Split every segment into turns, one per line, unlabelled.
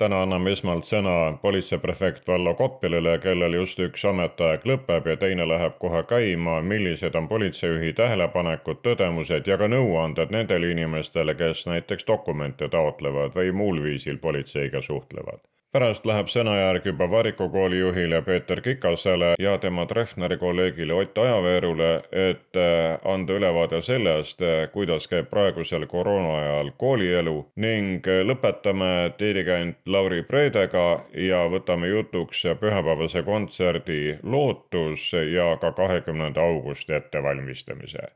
täna anname esmalt sõna politseiprefekt Vallo Koppelile, kellel just üks ametiaeg lõpeb ja teine läheb kohe käima. millised on politseijuhi tähelepanekud, tõdemused ja ka nõuanded nendele inimestele, kes näiteks dokumente taotlevad või muul viisil politseiga suhtlevad? Pärast läheb sõnajärg juba Variku koolijuhile Peeter Kikasele ja tema Treffneri kolleegile Ott Ajaveerule, et äh, anda ülevaade sellest, äh, kuidas käib praegusel koroona ajal koolielu ning äh, lõpetame dirigent Lauri Preedega ja võtame jutuks pühapäevase kontserdi lootus ja ka kahekümnenda augusti ettevalmistamise.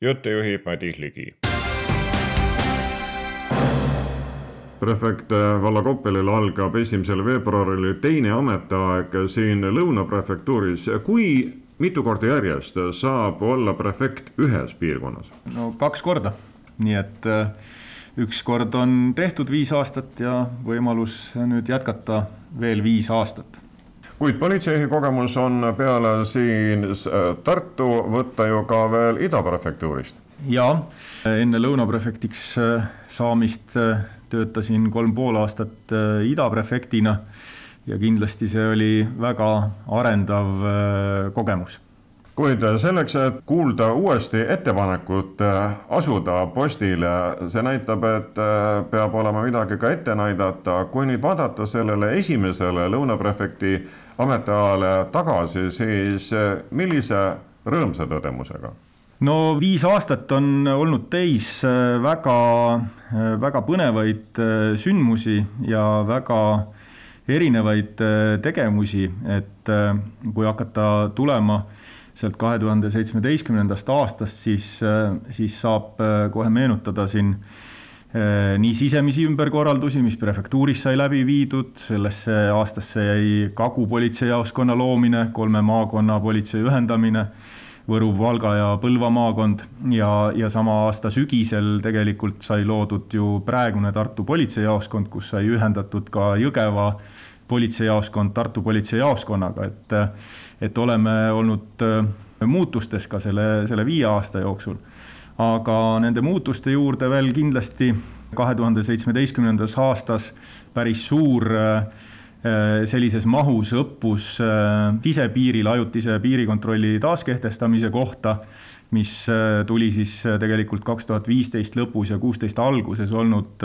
jutte juhib Madis Ligi
prefekt Valla Koppelil algab esimesel veebruaril teine ametiaeg siin Lõuna prefektuuris. kui mitu korda järjest saab olla prefekt ühes piirkonnas?
no kaks korda, nii et äh, üks kord on tehtud viis aastat ja võimalus nüüd jätkata veel viis aastat.
kuid politseijuhi kogemus on peale siin äh, Tartu võtta ju ka veel Ida prefektuurist.
ja enne Lõuna prefektiks äh, saamist töötasin kolm pool aastat äh, idaprefektina ja kindlasti see oli väga arendav äh, kogemus
kuid selleks, et kuulda uuesti ettepanekut äh, asuda postile, see näitab, et peab olema midagi ka ette näidata. kui nüüd vaadata sellele esimesele lõunaprefekti ametiajale tagasi, siis millise rõõmsa tõdemusega?
No viis aastat on olnud täis äh, väga, äh, väga põnevaid äh, sündmusi ja väga erinevaid tegevusi, et kui hakata tulema sealt kahe tuhande seitsmeteistkümnendast aastast, siis, siis saab kohe meenutada siin nii sisemisi ümberkorraldusi, mis prefektuuris sai läbi viidud, sellesse aastasse jäi Kagu politseijaoskonna loomine, kolme maakonna politsei ühendamine Võru, Valga ja Põlva maakond ja, ja sama aasta sügisel tegelikult sai loodud ju praegune Tartu politseijaoskond, kus sai ühendatud ka Jõgeva politseijaoskond Tartu politseijaoskonnaga, et et oleme olnud äh, muutustes ka selle, selle viie aasta jooksul. aga nende muutuste juurde veel kindlasti kahe tuhande seitsmeteistkümnendas aastas päris suur äh, sellises mahus õppus äh, sisepiiril ajutise piirikontrolli taaskehtestamise kohta, mis äh, tuli siis tegelikult kaks tuhat viisteist lõpus ja kuusteist alguses olnud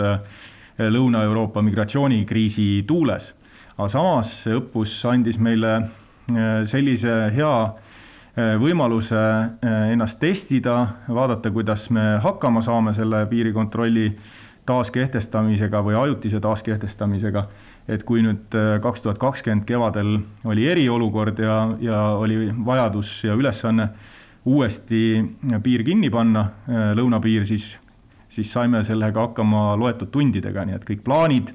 Lõuna-Euroopa migratsioonikriisi tuules. aga samas see õppus andis meile sellise hea võimaluse ennast testida, vaadata, kuidas me hakkama saame selle piirikontrolli taaskehtestamisega või ajutise taaskehtestamisega et kui nüüd äh, kaks tuhat kakskümmend kevadel oli eriolukord ja, ja oli vajadus ja ülesanne uuesti piir kinni panna, äh, lõunapiir, siis, siis saime sellega hakkama loetud tundidega, nii et kõik plaanid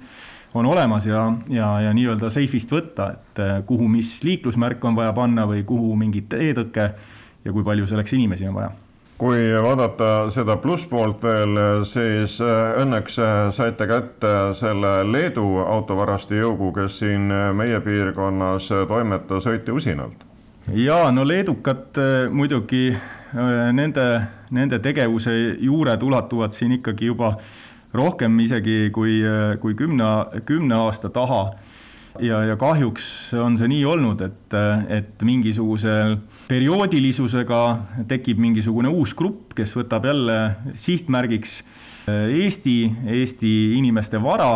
on olemas ja, ja, ja nii-öelda seifist võtta, et äh, kuhu, mis liiklusmärk on vaja panna või kuhu mingi teetõke ja kui palju selleks inimesi on vaja
kui vaadata seda plusspoolt veel, siis äh, õnneks äh, saite kätte selle Leedu autovarasti jõugu, kes siin äh, meie piirkonnas toimetas õiti usinalt.
ja no leedukad muidugi nende, nende tegevuse juured ulatuvad siin ikkagi juba rohkem isegi kui, kui kümne, kümne aasta taha ja, ja kahjuks on see nii olnud, et, et mingisugusel perioodilisusega tekib mingisugune uus grupp, kes võtab jälle sihtmärgiks Eesti, Eesti inimeste vara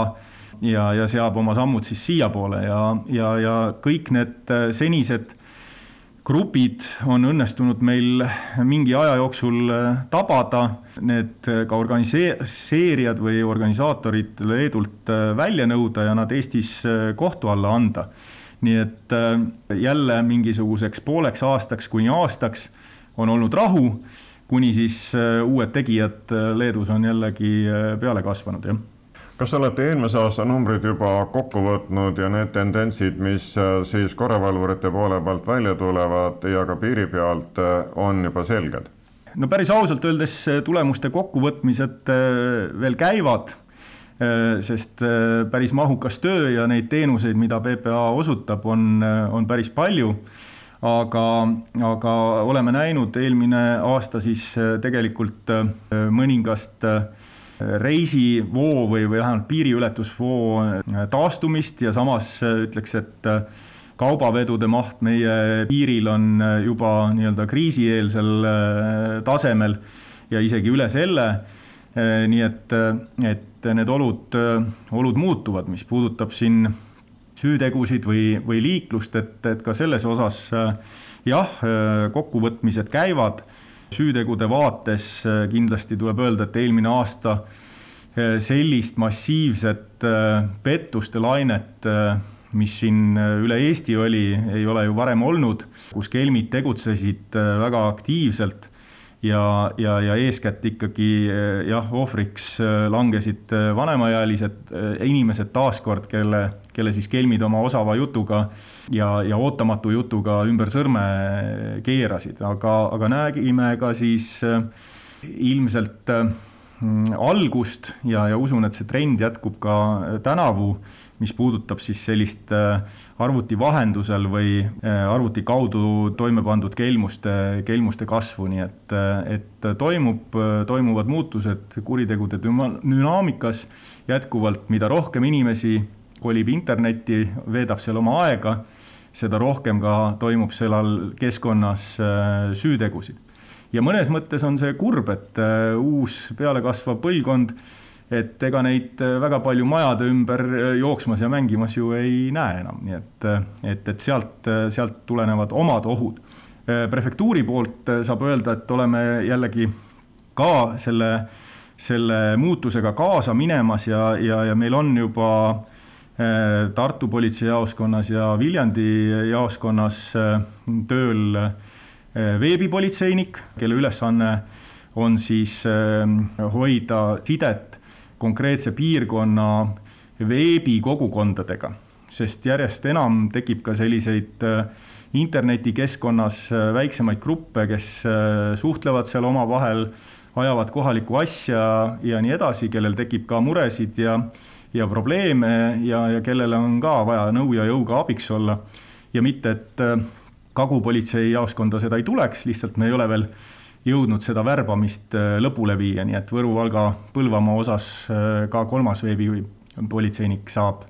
ja, ja seab oma sammud siis siiapoole ja, ja, ja kõik need senised grupid on õnnestunud meil mingi aja jooksul äh, tabada, need äh, ka organiseerijad või organisaatorid Leedult äh, välja nõuda ja nad Eestis kohtu alla anda. Nii et jälle mingisuguseks pooleks aastaks kuni aastaks on olnud rahu, kuni siis uued tegijad Leedus on jällegi peale kasvanud, jah
kas olete eelmise aasta numbrid juba kokku võtnud ja need tendentsid, mis äh, siis korravalvurite poole pealt välja tulevad ja ka piiri pealt, äh, on juba selged?
no päris ausalt öeldes tulemuste kokkuvõtmised veel käivad, sest päris mahukas töö ja neid teenuseid, mida PPA osutab, on, on päris palju aga, aga oleme näinud eelmine aasta siis tegelikult mõningast reisivoo või, või vähemalt piiriületusvoo taastumist ja samas ütleks, et kaubavedude maht meie piiril on juba nii-öelda kriisieelsel tasemel ja isegi üle selle. nii et, et need olud, olud muutuvad, mis puudutab siin süütegusid või, või liiklust, et, et ka selles osas jah, kokkuvõtmised käivad. süütegude vaates kindlasti tuleb öelda, et eelmine aasta sellist massiivset pettuste lainet, mis siin üle Eesti oli, ei ole ju varem olnud, kus kelmid tegutsesid väga aktiivselt ja, ja, ja eeskätt ikkagi jah, ohvriks langesid vanemaealised inimesed taaskord, kelle kelle siis kelmid oma osava jutuga ja, ja ootamatu jutuga ümber sõrme keerasid, aga, aga nägime ka siis ilmselt äh, algust ja, ja usun, et see trend jätkub ka tänavu, mis puudutab siis sellist äh, arvuti vahendusel või arvuti kaudu toime pandud kelmuste, kelmuste kasvu, nii et, et toimub, toimuvad muutused kuritegude dünaamikas jätkuvalt, mida rohkem inimesi kolib internetti, veedab seal oma aega, seda rohkem ka toimub seal keskkonnas äh, süütegusid. ja mõnes mõttes on see kurb, et äh, uus pealekasvav põlvkond, et ega neid äh, väga palju majade ümber jooksmas ja mängimas ju ei näe enam, nii et, et, et sealt, sealt tulenevad omad ohud. prefektuuri poolt saab öelda, et oleme jällegi ka selle, selle muutusega kaasa minemas ja, ja, ja meil on juba äh, Äh, Tartu politseijaoskonnas ja Viljandi jaoskonnas äh, tööl äh, veebipolitseinik, kelle ülesanne on siis hoida sidet konkreetse piirkonna veebikogukondadega, sest järjest enam tekib ka selliseid internetikeskkonnas väiksemaid gruppe, kes suhtlevad seal omavahel, ajavad kohalikku asja ja nii edasi, kellel tekib ka muresid ja ja probleeme ja, ja kellele on ka vaja nõu ja jõuga abiks olla. ja mitte, et äh, kagupolitsei jaoskonda seda ei tuleks, lihtsalt me ei ole veel jõudnud seda värbamist äh, lõpule viia, nii et Võru, Valga, Põlvamaa osas äh, ka kolmas veebipolitseinik saab,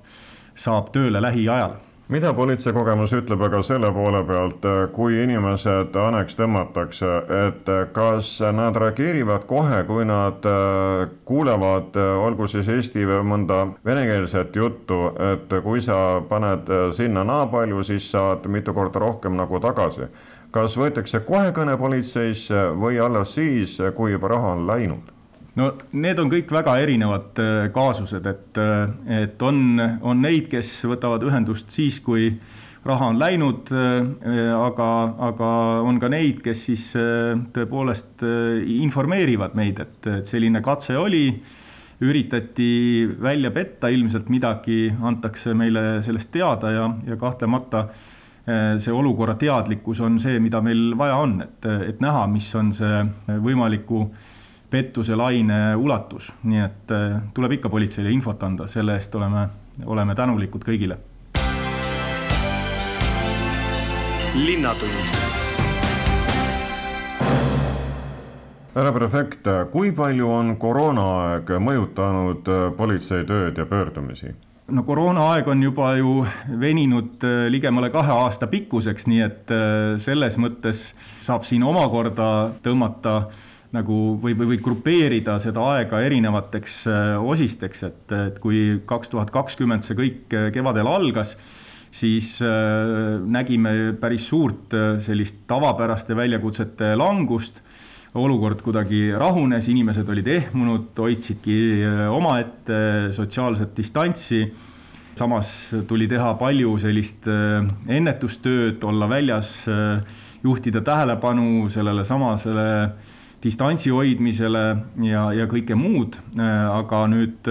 saab tööle lähiajal
mida politseikogemus ütleb aga selle poole pealt, kui inimesed aneks tõmmatakse, et kas nad reageerivad kohe, kui nad äh, kuulevad, äh, olgu siis eesti või mõnda venekeelset juttu, et kui sa paned äh, sinna naa palju, siis saad mitu korda rohkem nagu tagasi. Kas võetakse kohe kõne politseisse või alles siis, kui juba raha on läinud?
no need on kõik väga erinevad äh, kaasused, et, äh, et on, on neid, kes võtavad ühendust siis, kui raha on läinud, äh, aga, aga on ka neid, kes siis tõepoolest informeerivad meid, et, et selline katse oli, üritati välja petta, ilmselt midagi antakse meile sellest teada ja, ja kahtlemata see olukorra teadlikkus on see, mida meil vaja on, et, et näha, mis on see võimaliku pettuse laine ulatus, nii et äh, tuleb ikka politseile infot anda, selle eest oleme, oleme tänulikud kõigile.
linnatund härra prefekt, kui palju on koroonaaeg mõjutanud politsei tööd ja pöördumisi?
No koroonaaeg on juba ju veninud äh, ligemale kahe aasta pikkuseks, nii et selles mõttes saab siin omakorda tõmmata nagu või, või, või grupeerida seda aega erinevateks äh, osisteks, et, et kui kaks tuhat kakskümmend see kõik äh, kevadel algas, siis äh, nägime päris suurt sellist tavapäraste väljakutsete langust, olukord kuidagi rahunes, inimesed olid ehmunud, hoidsidki omaette sotsiaalset distantsi, samas tuli teha palju sellist ennetustööd, olla väljas, juhtida tähelepanu sellele samasele distantsi hoidmisele ja, ja kõike muud, aga nüüd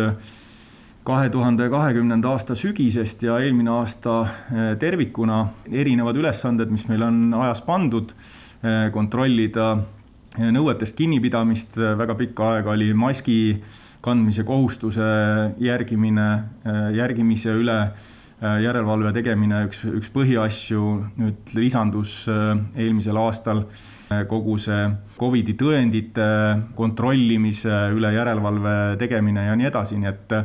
kahe tuhande kahekümnenda aasta sügisest ja eelmine aasta tervikuna erinevad ülesanded, mis meil on ajas pandud, kontrollida nõuetest kinnipidamist, väga pikka aega oli maski kandmise kohustuse järgimine, järgimise üle järelevalve tegemine üks, üks põhiasju, nüüd lisandus eelmisel aastal kogu see Covidi tõendite kontrollimise üle järelevalve tegemine ja nii edasi, nii et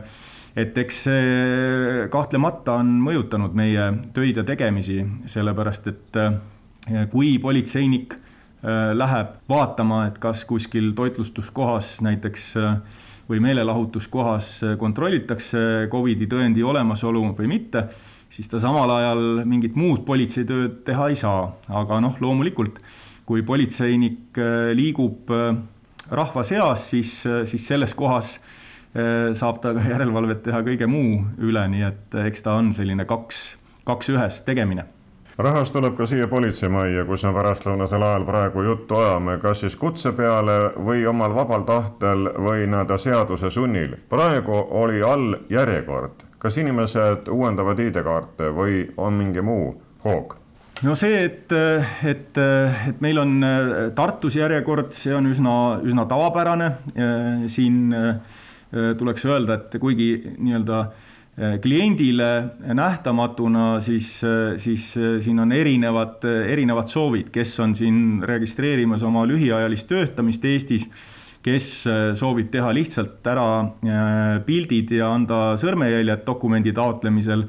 et eks see kahtlemata on mõjutanud meie töid ja tegemisi, sellepärast et kui politseinik läheb vaatama, et kas kuskil toitlustuskohas näiteks või meelelahutuskohas kontrollitakse Covidi tõendi olemasolu või mitte, siis ta samal ajal mingit muud politseitööd teha ei saa, aga noh, loomulikult kui politseinik liigub rahva seas, siis, siis selles kohas saab ta ka järelevalvet teha kõige muu üle, nii et eks ta on selline kaks, kaks ühes tegemine
rahast tuleb ka siia politseimajja, kus me pärastlõunasel ajal praegu juttu ajame, kas siis kutse peale või omal vabal tahtel või nii-öelda seaduse sunnil. praegu oli all järjekord, kas inimesed uuendavad ID-kaarte või on mingi muu hoog?
no see, et, et, et meil on Tartus järjekord, see on üsna, üsna tavapärane. siin tuleks öelda, et kuigi nii-öelda Äh, kliendile nähtamatuna, siis, äh, siis äh, siin on erinevad, erinevad soovid, kes on siin registreerimas oma lühiajalist töötamist Eestis, kes soovib teha lihtsalt ära pildid ja anda sõrmejäljed dokumendi taotlemisel,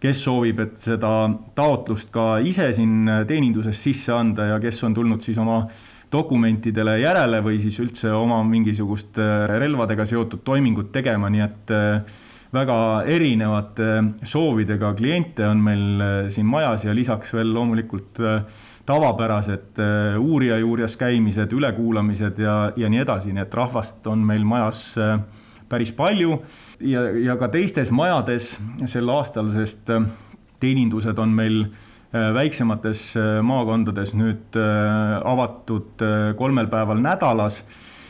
kes soovib, et seda taotlust ka ise siin teeninduses sisse anda ja kes on tulnud siis oma dokumentidele järele või siis üldse oma mingisugust relvadega seotud toimingut tegema, nii et väga erinevate soovidega kliente on meil äh, siin majas ja lisaks veel loomulikult äh, tavapärased äh, uurija juures käimised, ülekuulamised ja, ja nii edasi, nii et rahvast on meil majas päris palju. Ja, ja ka teistes majades sel aastal, sest teenindused on meil väiksemates maakondades nüüd avatud kolmel päeval nädalas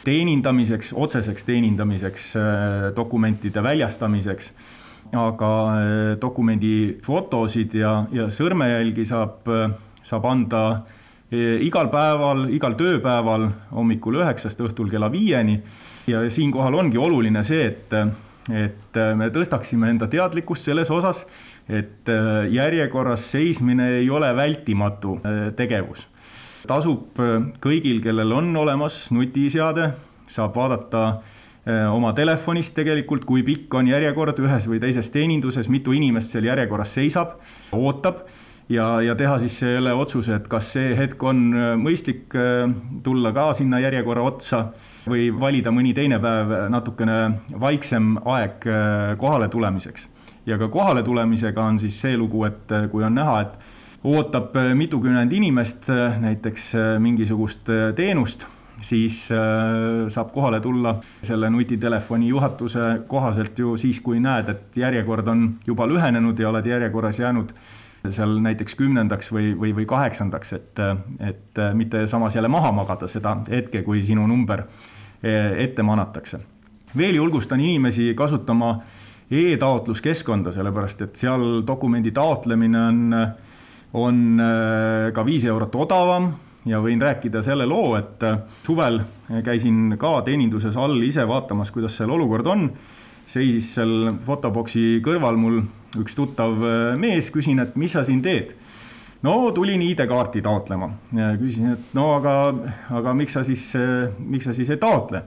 teenindamiseks, otseseks teenindamiseks, äh, dokumentide väljastamiseks. aga äh, dokumendi fotosid ja, ja sõrmejälgi saab, äh, saab anda igal päeval, igal tööpäeval hommikul üheksast õhtul kella viieni. ja siinkohal ongi oluline see, et, et me tõstaksime enda teadlikkust selles osas, et järjekorras seismine ei ole vältimatu tegevus tasub äh, kõigil, kellel on olemas nutiseade, saab vaadata äh, oma telefonist tegelikult, kui pikk on järjekord ühes või teises teeninduses, mitu inimest seal järjekorras seisab, ootab ja, ja teha siis selle otsuse, et kas see hetk on äh, mõistlik tulla ka sinna järjekorra otsa või valida mõni teine päev natukene vaiksem aeg kohale tulemiseks. ja ka kohale tulemisega on siis see lugu, et kui on näha, et ootab äh, mitukümmend inimest äh, näiteks äh, mingisugust teenust, siis saab kohale tulla selle nutitelefoni juhatuse kohaselt ju siis, kui näed, et järjekord on juba lühenenud ja oled järjekorras jäänud seal näiteks kümnendaks või, või, või kaheksandaks, et, et mitte samas jälle maha magada seda hetke, kui sinu number ette manatakse. veel julgustan inimesi kasutama e-taotluskeskkonda, sellepärast et seal dokumendi taotlemine on on äh, ka viis eurot odavam ja võin rääkida selle loo, et äh, suvel käisin ka teeninduses all ise vaatamas, kuidas seal olukord on. seisis seal fotoboksi kõrval mul üks tuttav äh, mees, küsin, et mis sa siin teed. no tulin ID-kaarti taotlema, küsisin, et no aga, aga miks sa siis, miks sa siis ei taotle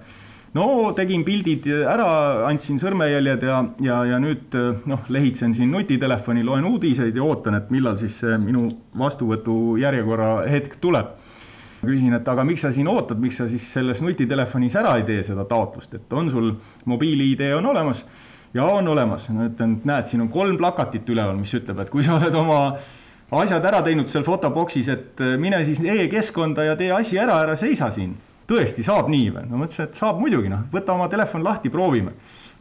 no tegin pildid ära, andsin sõrmejäljed ja, ja, ja nüüd noh, lehitsen siin nutitelefoni, loen uudiseid ja ootan, et millal siis see minu vastuvõtu järjekorra hetk tuleb. küsin, et aga miks sa siin ootad, miks sa siis selles nutitelefonis ära ei tee seda taotlust, et on sul mobiil-ID on olemas ja on olemas, ma ütlen, et näed, siin on kolm plakatit üleval, mis ütleb, et kui sa oled oma asjad ära teinud seal fotoboksis, et mine siis e-keskkonda ja tee asi ära, ära seisa siin tõesti saab nii või? no mõtlesin, et saab muidugi, noh, võta oma telefon lahti, proovime.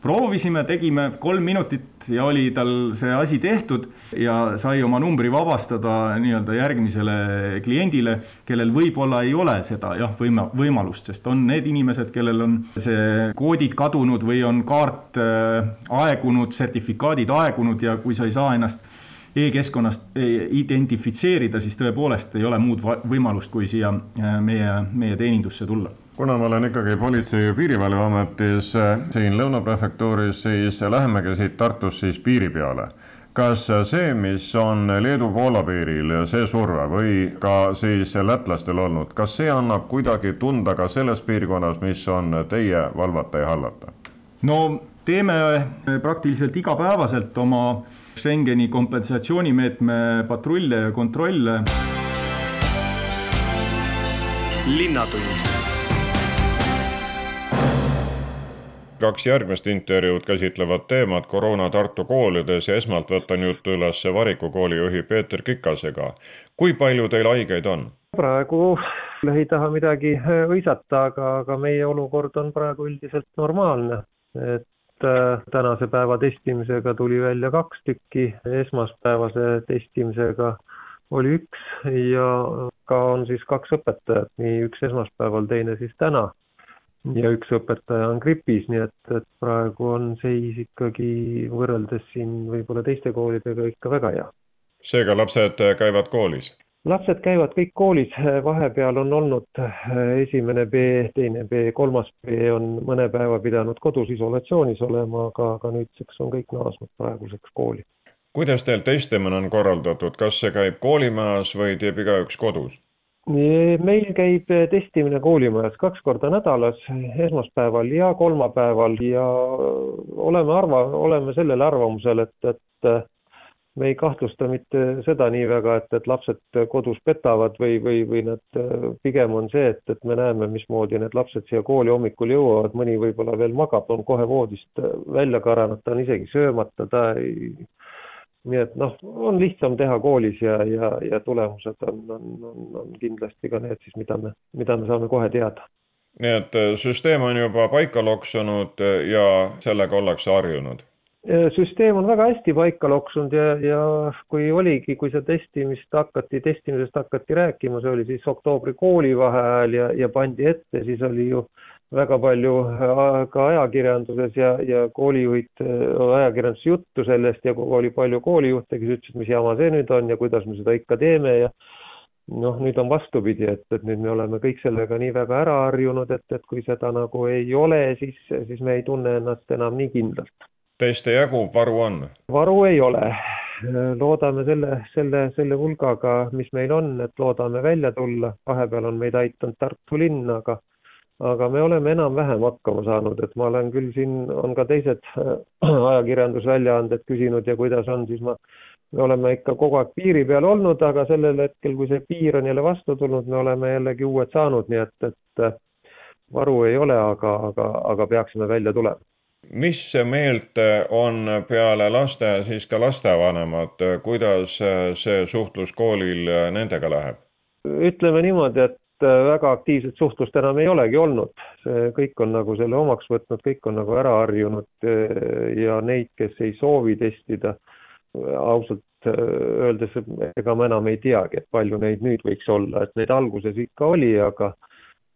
proovisime, tegime kolm minutit ja oli tal see asi tehtud ja sai oma numbri vabastada nii-öelda järgmisele kliendile, kellel võib-olla ei ole seda jah, võima-, võimalust, sest on need inimesed, kellel on see koodid kadunud või on kaart äh, aegunud, sertifikaadid aegunud ja kui sa ei saa ennast e-keskkonnast identifitseerida, siis tõepoolest ei ole muud võimalust, kui siia meie, meie teenindusse tulla
kuna ma olen ikkagi Politsei- ja Piirivalveametis siin Lõuna prefektuuris, siis lähemegi siit Tartust siis piiri peale kas see, mis on Leedu-Poola piiril, see surve või ka siis lätlastel olnud, kas see annab kuidagi tunda ka selles piirkonnas, mis on teie valvata ja hallata?
no teeme praktiliselt igapäevaselt oma Schengeni kompensatsioonimeetme patrulle ja kontrolle.
linnatund kaks järgmist intervjuud käsitlevad teemat koroona Tartu koolides ja esmalt võtan juttu üles Variku koolijuhi Peeter Kikasega. kui palju teil haigeid on?
praegu ei taha midagi hõisata, aga, aga meie olukord on praegu üldiselt normaalne, et äh, tänase päeva testimisega tuli välja kaks tükki, esmaspäevase testimisega oli üks ja ka on siis kaks õpetajat, nii üks esmaspäeval, teine siis täna ja üks õpetaja on gripis, nii et, et praegu on seis ikkagi võrreldes siin võib-olla teiste koolidega ikka väga hea.
seega lapsed käivad koolis?
Lapsed käivad kõik koolis, vahepeal on olnud esimene B, teine B, kolmas B on mõne päeva pidanud kodus isolatsioonis olema, aga, aga nüüdseks on kõik naasnud praeguseks kooli.
kuidas teil testimine on korraldatud, kas see käib koolimajas või teeb igaüks kodus?
meil käib testimine koolimajas kaks korda nädalas, esmaspäeval ja kolmapäeval ja oleme arva, oleme sellel arvamusel, et, et me ei kahtlusta mitte seda nii väga, et, et lapsed kodus petavad või, või, või nad pigem on see, et, et me näeme, mismoodi need lapsed siia kooli hommikul jõuavad, mõni võib-olla veel magab, on kohe voodist välja karanud, ta on isegi söömata, ta ei nii et noh, on lihtsam teha koolis ja, ja, ja tulemused on, on, on, on kindlasti ka need siis, mida me, mida me saame kohe teada.
nii et äh, süsteem on juba paika loksunud äh, ja sellega ollakse harjunud?
Äh, süsteem on väga hästi paika loksunud ja, ja kui oligi, kui see testimist hakati, testimisest hakati rääkima, see oli siis oktoobri koolivaheajal ja, ja pandi ette, siis oli ju väga palju äh, ka ajakirjanduses ja, ja koolijuhid, äh, ajakirjanduses juttu sellest ja oli palju koolijuhte, kes ütlesid, mis jama see nüüd on ja kuidas me seda ikka teeme ja noh, nüüd on vastupidi, et, et nüüd me oleme kõik sellega nii väga ära harjunud, et, et kui seda nagu ei ole, siis, siis me ei tunne ennast enam nii kindlalt.
Teiste jagub, varu on?
varu ei ole. loodame selle, selle, selle hulgaga, mis meil on, et loodame välja tulla, vahepeal on meid aidanud Tartu linn, aga aga me oleme enam-vähem hakkama saanud, et ma olen küll siin, on ka teised ajakirjandusväljaanded küsinud ja kuidas on, siis ma, me oleme ikka kogu aeg piiri peal olnud, aga sellel hetkel, kui see piir on jälle vastu tulnud, me oleme jällegi uued saanud, nii et, et varu ei ole, aga, aga, aga peaksime välja tulema.
Mis meelt on peale laste siis ka lastevanemad, kuidas see suhtlus koolil nendega läheb?
ütleme niimoodi, et väga aktiivset suhtlust enam ei olegi olnud, kõik on nagu selle omaks võtnud, kõik on nagu ära harjunud ja neid, kes ei soovi testida, ausalt öeldes, ega ma enam ei teagi, et palju neid nüüd võiks olla, et neid alguses ikka oli, aga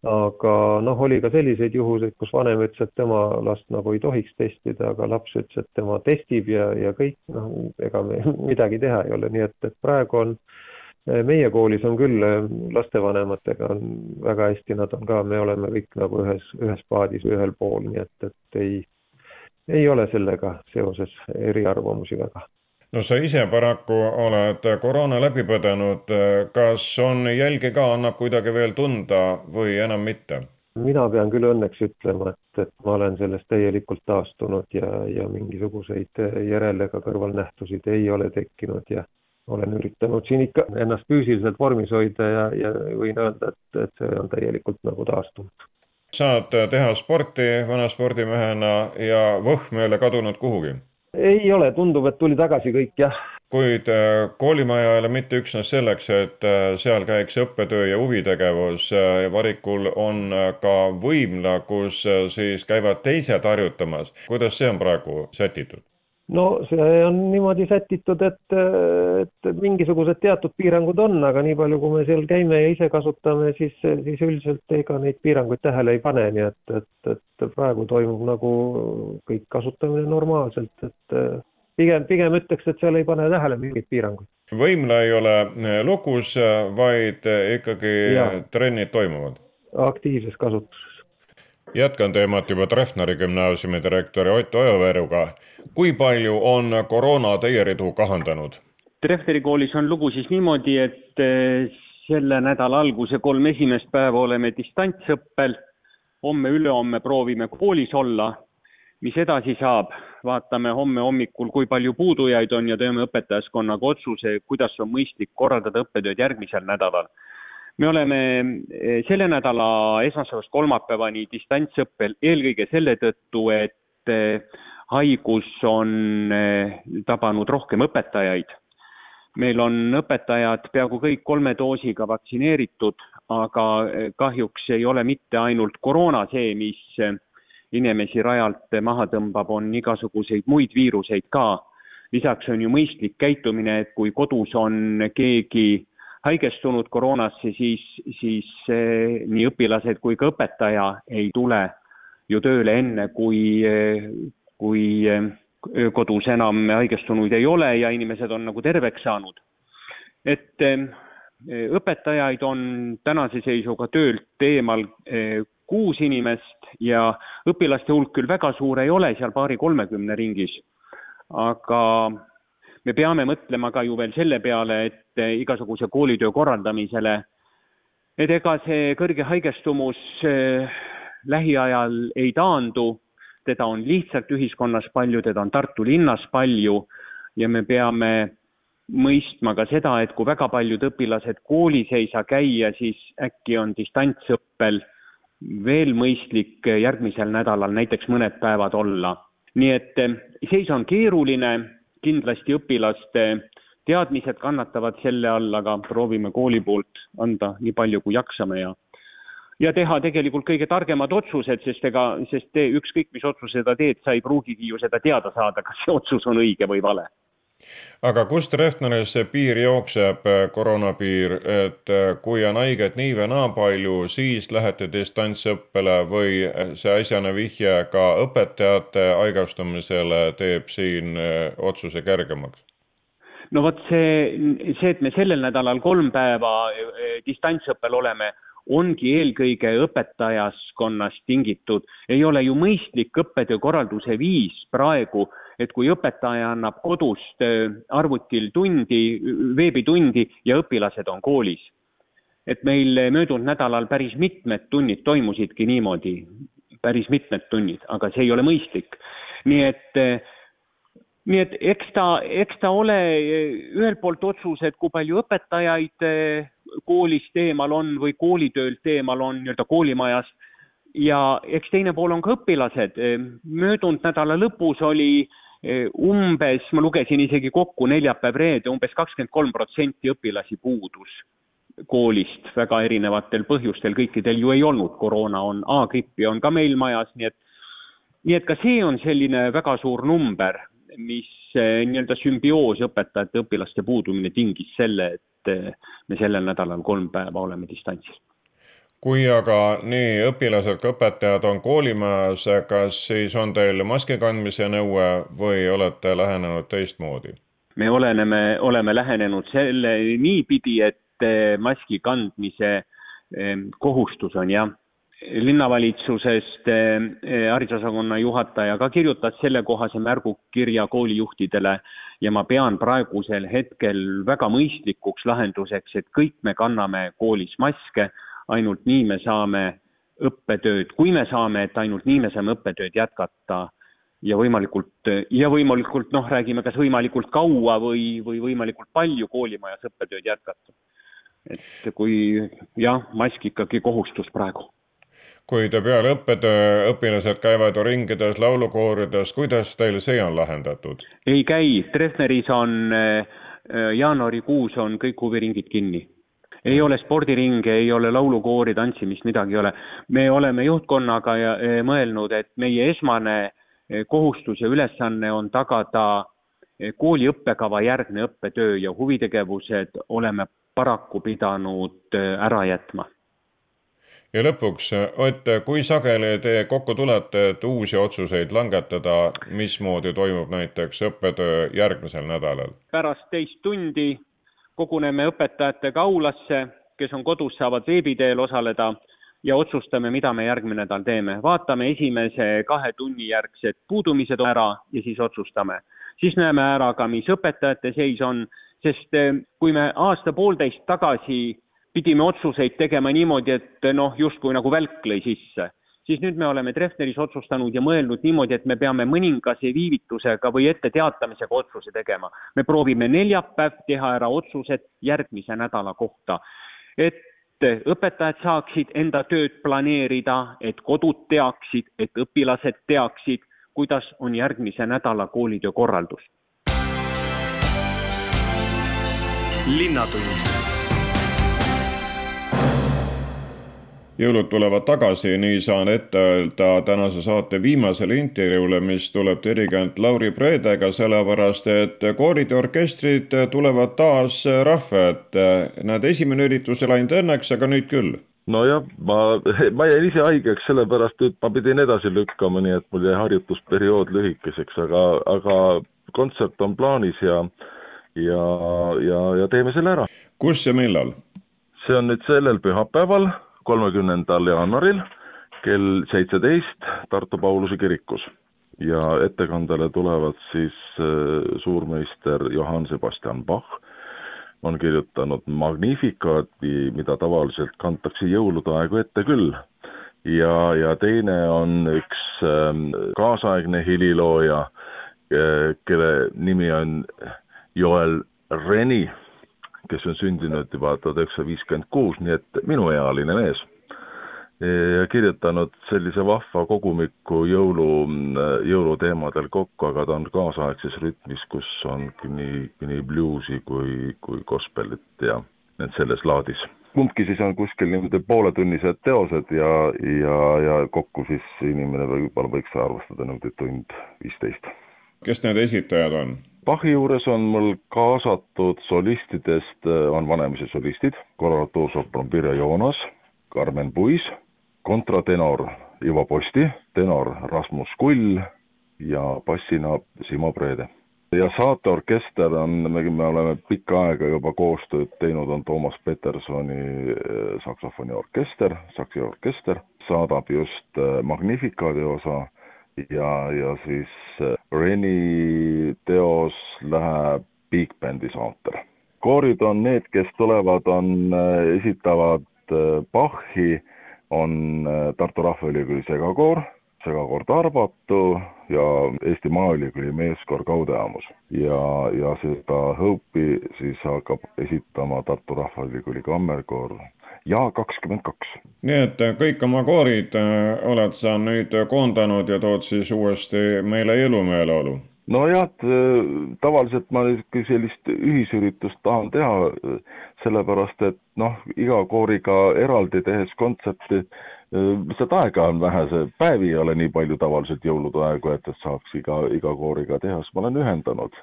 aga noh, oli ka selliseid juhuseid, kus vanem ütles, et tema last nagu ei tohiks testida, aga laps ütles, et tema testib ja, ja kõik, noh, ega me midagi teha ei ole, nii et, et praegu on äh, meie koolis on küll äh, lastevanematega on väga hästi, nad on ka, me oleme kõik nagu ühes, ühes paadis või ühel pool, nii et, et ei, ei ole sellega seoses eriarvamusi väga.
No sa ise paraku oled koroona läbi põdenud, kas on jälge ka, annab kuidagi veel tunda või enam mitte?
mina pean küll õnneks ütlema, et, et ma olen sellest täielikult taastunud ja, ja mingisuguseid järele ega kõrvalnähtusid ei ole tekkinud ja olen üritanud siin ikka ennast füüsiliselt vormis hoida ja, ja võin öelda, et, et see on täielikult nagu taastunud.
saad teha sporti vana spordimehena ja võhm ei ole kadunud kuhugi?
Ei ole, tundub, et tuli tagasi kõik, jah.
kuid äh, koolimaja ei ole mitte üksnes selleks, et äh, seal käiks õppetöö ja huvitegevus, äh, Varikul on ka võimla, kus siis käivad teised harjutamas. kuidas see on praegu sätitud?
No see on niimoodi sätitud, et, et mingisugused teatud piirangud on, aga nii palju, kui me seal käime ja ise kasutame, siis, siis üldiselt ega neid piiranguid tähele ei pane, nii et, et, et praegu toimub nagu kõik kasutamine normaalselt, et pigem, pigem ütleks, et seal ei pane tähele mingeid piiranguid.
võimla ei ole lukus, vaid ikkagi ja. trennid toimuvad?
aktiivses kasutuses.
jätkan teemat juba Treffneri gümnaasiumi direktori Ott Ojaveeruga. Kui palju on koroona teie ridu kahandanud?
Treffneri koolis on lugu siis niimoodi, et selle nädala alguse kolm esimest päeva oleme distantsõppel. homme-ülehomme proovime koolis olla. mis edasi saab, vaatame homme hommikul, kui palju puudujaid on ja teeme õpetajaskonnaga otsuse, kuidas on mõistlik korraldada õppetööd järgmisel nädalal. me oleme eh, selle nädala esmaspäevast kolmapäevani distantsõppel eelkõige selle tõttu, et eh, haigus on eh, tabanud rohkem õpetajaid meil on õpetajad peaaegu kõik kolme doosiga vaktsineeritud, aga eh, kahjuks ei ole mitte ainult koroona see, mis eh, inimesi rajalt maha tõmbab, on igasuguseid muid viiruseid ka. lisaks on ju mõistlik käitumine, et kui kodus on keegi haigestunud koroonasse, siis, siis nii õpilased kui ka õpetaja ei tule ju tööle enne, kui, kui kodus enam haigestunuid ei ole ja inimesed on nagu terveks saanud. et õpetajaid on tänase seisuga töölt eemal kuus inimest ja õpilaste hulk küll väga suur ei ole, seal paari-kolmekümne ringis, aga me peame mõtlema ka ju veel selle peale, et igasuguse koolitöö korraldamisele, et ega see kõrge haigestumus lähiajal ei taandu teda on lihtsalt ühiskonnas palju, teda on Tartu linnas palju ja me peame mõistma ka seda, et kui väga paljud õpilased koolis ei saa käia, siis äkki on distantsõppel veel mõistlik järgmisel nädalal näiteks mõned päevad olla. nii et eh, seis on keeruline, kindlasti õpilaste teadmised kannatavad selle all, aga proovime kooli poolt anda nii palju, kui jaksame ja ja teha tegelikult kõige targemad otsused, sest ega, sest te, ükskõik mis otsuse sa teed, sa ei pruugigi ju seda teada saada, kas see otsus on õige või vale
aga kust Reftneris see piir jookseb, äh, koroonapiir, et äh, kui on haiget nii või naa palju, siis lähete distantsõppele või see äsjane vihje ka õpetajate haigestumisele teeb siin äh, otsuse kergemaks?
no vot see, see, et me sellel nädalal kolm päeva distantsõppel oleme ongi eelkõige õpetajaskonnast tingitud. ei ole ju mõistlik õppetöö korralduse viis praegu, et kui õpetaja annab kodust äh, arvutil tundi, veebitundi ja õpilased on koolis. et meil möödunud nädalal päris mitmed tunnid toimusidki niimoodi, päris mitmed tunnid, aga see ei ole mõistlik. nii et äh, nii et eks ta, eks ta ole äh, ühelt poolt otsus, et kui palju õpetajaid koolist eemal on või koolitöölt eemal on nii-öelda koolimajast. ja eks teine pool on ka õpilased. möödunud nädala lõpus oli e, umbes, ma lugesin isegi kokku neljapäev-reede, umbes kakskümmend kolm protsenti õpilasi puudus koolist väga erinevatel põhjustel, kõikidel ju ei olnud, koroona on, A-grippi on ka meil majas, nii et nii et ka see on selline väga suur number, mis e, nii-öelda sümbioos õpetajate, õpilaste puudumine tingis selle, et et eh, me sellel nädalal kolm päeva oleme distantsil.
kui aga nii õpilased kui õpetajad on koolimajas, kas siis on teil maski kandmise nõue või olete lähenenud teistmoodi?
me oleneme, oleme lähenenud selle niipidi, et eh, maski kandmise eh, kohustus on jah linnavalitsusest haridusosakonna juhataja ka kirjutas sellekohase märgukirja koolijuhtidele ja ma pean praegusel hetkel väga mõistlikuks lahenduseks, et kõik me kanname koolis maske, ainult nii me saame õppetööd, kui me saame, et ainult nii me saame õppetööd jätkata ja võimalikult, ja võimalikult noh, räägime kas võimalikult kaua või, või võimalikult palju koolimajas õppetööd jätkata. et kui jah, mask ikkagi kohustus praegu
kuid peale õppetöö õpilased käivad ringides, laulukoorides, kuidas teil see on lahendatud?
ei käi, Treffneris on äh, jaanuarikuus on kõik huviringid kinni. ei ole spordiringe, ei ole laulukoori, tantsimist, midagi ei ole. me oleme juhtkonnaga ja, äh, mõelnud, et meie esmane äh, kohustus ja ülesanne on tagada kooli õppekava järgne õppetöö ja huvitegevused oleme paraku pidanud ära jätma
ja lõpuks, Ott, kui sageli te kokku tulete, et uusi otsuseid langetada, mismoodi toimub näiteks õppetöö järgmisel nädalal?
pärast teist tundi koguneme õpetajatega aulasse, kes on kodus, saavad veebi teel osaleda ja otsustame, mida me järgmine nädal teeme. vaatame esimese kahe tunni järgsed puudumised ära ja siis otsustame. siis näeme ära ka, mis õpetajate seis on, sest eh, kui me aasta-poolteist tagasi pidime otsuseid tegema niimoodi, et noh, justkui nagu välk lõi sisse, siis nüüd me oleme Treffneris otsustanud ja mõelnud niimoodi, et me peame mõningase viivitusega või etteteatamisega otsuse tegema. me proovime neljapäev teha ära otsused järgmise nädala kohta, et õpetajad saaksid enda tööd planeerida, et kodud teaksid, et õpilased teaksid, kuidas on järgmise nädala koolitöö korraldus.
linnatund jõulud tulevad tagasi, nii saan ette öelda tänase saate viimasele intervjuule, mis tuleb dirigent Lauri Preedega, sellepärast et koorid ja orkestrid tulevad taas rahva ette. näed, esimene üritus ei läinud õnneks, aga nüüd küll
nojah, ma, ma jäin ise haigeks, sellepärast et ma pidin edasi lükkama, nii et mul jäi harjutusperiood lühikeseks, aga, aga kontsert on plaanis ja, ja, ja, ja teeme selle ära.
kus ja millal?
see on nüüd sellel pühapäeval kolmekümnendal jaanuaril kell seitseteist Tartu Pauluse kirikus ja ettekandele tulevad siis äh, suurmeister Johann Sebastian Bach, on kirjutanud Magnificaati, mida tavaliselt kantakse jõulude aegu ette küll. ja, ja teine on üks ähm, kaasaegne helilooja, äh, kelle nimi on Joel Reni kes on sündinud juba tuhat üheksasada viiskümmend kuus, nii et minuealine mees. ja kirjutanud sellise vahva kogumiku jõulu, jõuluteemadel kokku, aga ta on kaasaegses rütmis, kus on nii, nii bluusi kui, kui gospelit ja need selles laadis kumbki siis on kuskil niimoodi pooletunnised teosed ja, ja, ja kokku siis inimene võib-olla võiks arvestada niimoodi tund viisteist.
kes need esitajad on?
Bachi juures on mul kaasatud solistidest, äh, on Vanemise solistid, korratuursopran Pirje Joonas, Karmen Puis, kontratenor Ivo Posti, tenor Rasmus Kull ja bassina Simo Preede. ja saateorkester on, me, me oleme pikka aega juba koostööd teinud, on Toomas Petersoni äh, saksofoniorkester, Saksi orkester, saadab just äh, Magnificaadi osa ja, ja siis äh, Reni teos läheb Big Bandi saatel. koorid on need, kes tulevad, on, äh, esitavad äh, Bachi, on Tartu Rahvaülikooli segakoor, segakoor Tarbatu ja Eesti Maaülikooli meeskoor Kaudeamus. ja, ja seda Hope'i siis hakkab esitama Tartu Rahvaülikooli kammerkoor ja kakskümmend kaks.
nii et äh, kõik oma koorid äh, oled sa nüüd koondanud ja tood siis uuesti meile jõulumeeleolu?
nojah, äh, tavaliselt ma sellist ühisüritust tahan teha, sellepärast et noh, iga kooriga eraldi tehes kontserti, lihtsalt aega on vähe, see päevi ei ole nii palju tavaliselt jõulude aegu, et, et saaks iga, iga kooriga teha, siis ma olen ühendanud.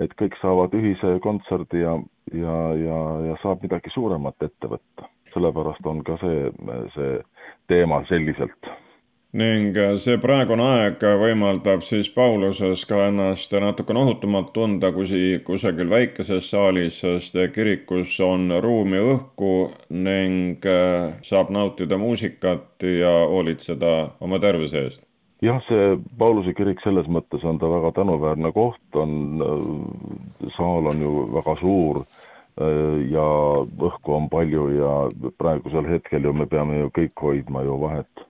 et kõik saavad ühise kontserdi ja, ja, ja, ja saab midagi suuremat ette võtta sellepärast on ka see, see teema selliselt
ning see praegune aeg võimaldab siis Pauluses ka ennast natukene ohutumalt tunda kui kusagil väikeses saalis, sest kirikus on ruumi õhku ning äh, saab nautida muusikat ja hoolitseda oma tervise eest.
jah, see Pauluse kirik selles mõttes on ta väga tänuväärne koht, on, äh, saal on ju väga suur Äh, ja õhku on palju ja praegusel hetkel ju me peame ju kõik hoidma ju vahet.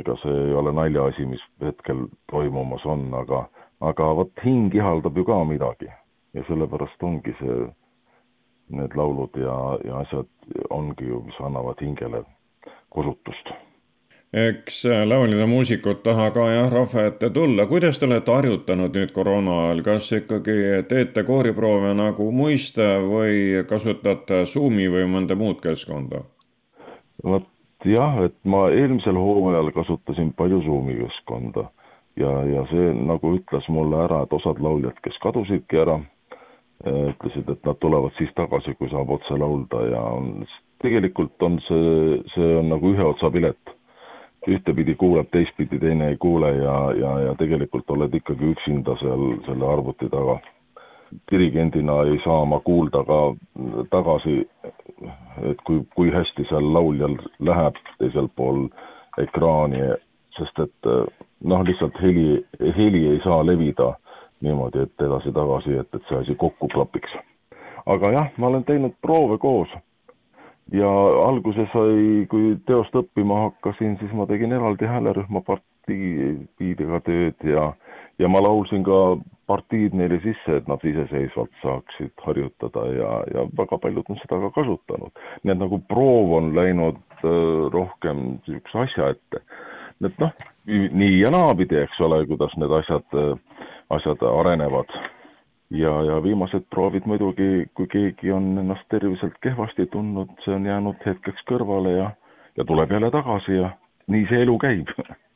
Ega see ei ole naljaasi, mis hetkel toimumas on, aga, aga vot hing ihaldab ju ka midagi ja sellepärast ongi see, need laulud ja, ja asjad ongi ju, mis annavad hingele kosutust
eks lauljad ja muusikud taha ka jah rahva ette tulla. kuidas te olete harjutanud nüüd koroona ajal, kas ikkagi teete kooriproove nagu muiste või kasutate Zoomi või mõnda muud keskkonda?
vot jah, et ma eelmisel hooajal kasutasin palju Zoomi keskkonda ja, ja see nagu ütles mulle ära, et osad lauljad, kes kadusidki ära, ütlesid, et nad tulevad siis tagasi, kui saab otse laulda ja on tegelikult on see, see on nagu ühe otsa pilet. ühtepidi kuuleb, teistpidi teine ei kuule ja, ja, ja tegelikult oled ikkagi üksinda seal selle arvuti taga. Dirigendina ei saa ma kuulda ka tagasi, et kui, kui hästi seal lauljal läheb teisel pool ekraani, sest et noh, lihtsalt heli, heli ei saa levida niimoodi, et edasi-tagasi, et, et see asi kokku klapiks. aga jah, ma olen teinud proove koos ja alguses sai, kui teost õppima hakkasin, siis ma tegin eraldi häälerühma partiidega tööd ja, ja ma laulsin ka partiid neile sisse, et nad iseseisvalt saaksid harjutada ja, ja väga paljud on seda ka kasutanud. nii et nagu proov on läinud äh, rohkem niisuguse asja ette. et noh, nii ja naapidi, eks ole, kuidas need asjad, asjad arenevad. ja, ja viimased proovid muidugi, kui keegi on ennast terviselt kehvasti tundnud, see on jäänud hetkeks kõrvale ja, ja tuleb jälle tagasi ja nii see elu käib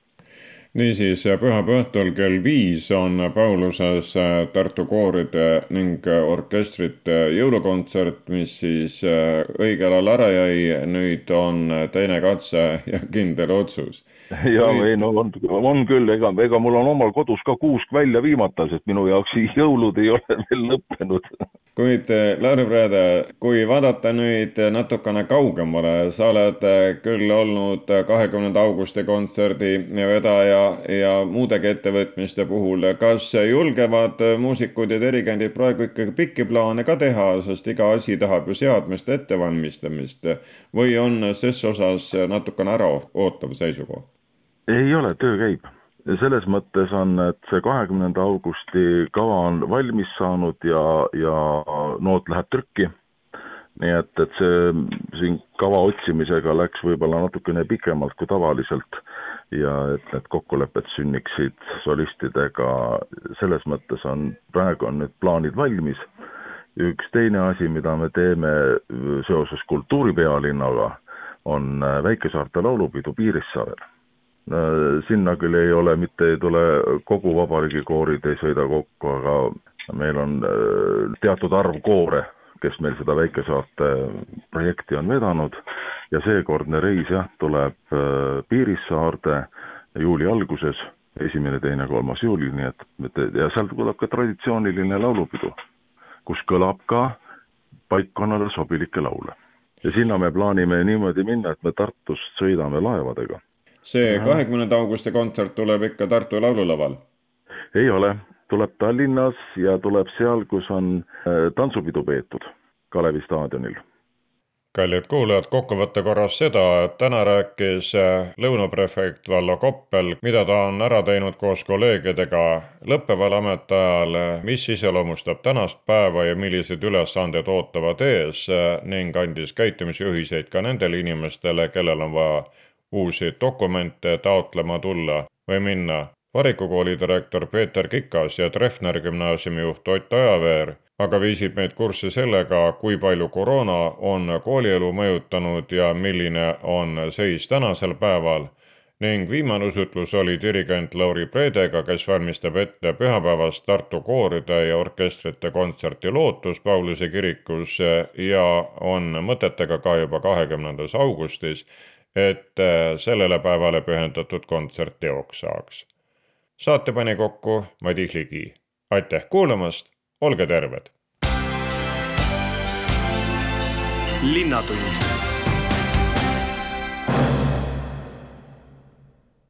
niisiis, pühapäeva õhtul kell viis on Pauluses Tartu kooride ning orkestrite jõulukontsert, mis siis õigel ajal ära jäi. nüüd on teine katse ja kindel otsus.
ja nüüd... ei no on, on küll, ega, ega mul on omal kodus ka kuusk välja viimata, sest minu jaoks jõulud ei ole veel lõppenud
kuid Lauri Preede, kui vaadata nüüd natukene kaugemale, sa oled küll olnud kahekümnenda augusti kontserdi vedaja ja muudegi ettevõtmiste puhul, kas julgevad muusikud ja dirigendid praegu ikkagi pikki plaane ka teha, sest iga asi tahab ju seadmiste ettevalmistamist või on ses osas natukene äraootav seisukoht?
ei ole, töö käib. selles mõttes on, et see kahekümnenda augusti kava on valmis saanud ja, ja noot läheb trükki nii et, et see siin kava otsimisega läks võib-olla natukene pikemalt kui tavaliselt ja et need kokkulepped sünniksid solistidega, selles mõttes on, praegu on need plaanid valmis. üks teine asi, mida me teeme seoses kultuuripealinnaga, on Väikesaarte laulupidu Piirissaarel. sinna küll ei ole, mitte ei tule kogu vabariigi koorid ei sõida kokku, aga meil on teatud arv koore kes meil seda väikesaarte projekti on vedanud ja seekordne reis jah, tuleb äh, Piirissaarde juuli alguses, esimene, teine, kolmas juuli, nii et, et ja sealt tuleb ka traditsiooniline laulupidu, kus kõlab ka paikkonnale sobilikke laule. ja sinna me plaanime niimoodi minna, et me Tartust sõidame laevadega.
see kahekümnenda augusti kontsert tuleb ikka Tartu laululaval?
ei ole, tuleb Tallinnas ja tuleb seal, kus on äh, tantsupidu peetud, Kalevi staadionil.
Kallid kuulajad, kokkuvõtte korras seda, et täna rääkis äh, lõunaprefekt Vallo Koppel, mida ta on ära teinud koos kolleegidega lõppeval ametiajal, mis iseloomustab tänast päeva ja millised ülesanded ootavad ees äh, ning andis käitumisjuhiseid ka nendele inimestele, kellel on vaja uusi dokumente taotlema tulla või minna. Varikukooli direktor Peeter Kikas ja Treffneri gümnaasiumi juht Ott Ojaveer aga viisid meid kurssi sellega, kui palju koroona on koolielu mõjutanud ja milline on seis tänasel päeval. Ning viimane usutlus oli dirigent Lauri Preedega, kes valmistab ette pühapäevast Tartu kooride ja orkestrite kontserti Lootus Pauluse kirikus ja on mõtetega ka juba kahekümnendas augustis, et sellele päevale pühendatud kontsert teoks saaks saate pani kokku Madis Ligi. aitäh kuulamast, olge terved. linnatund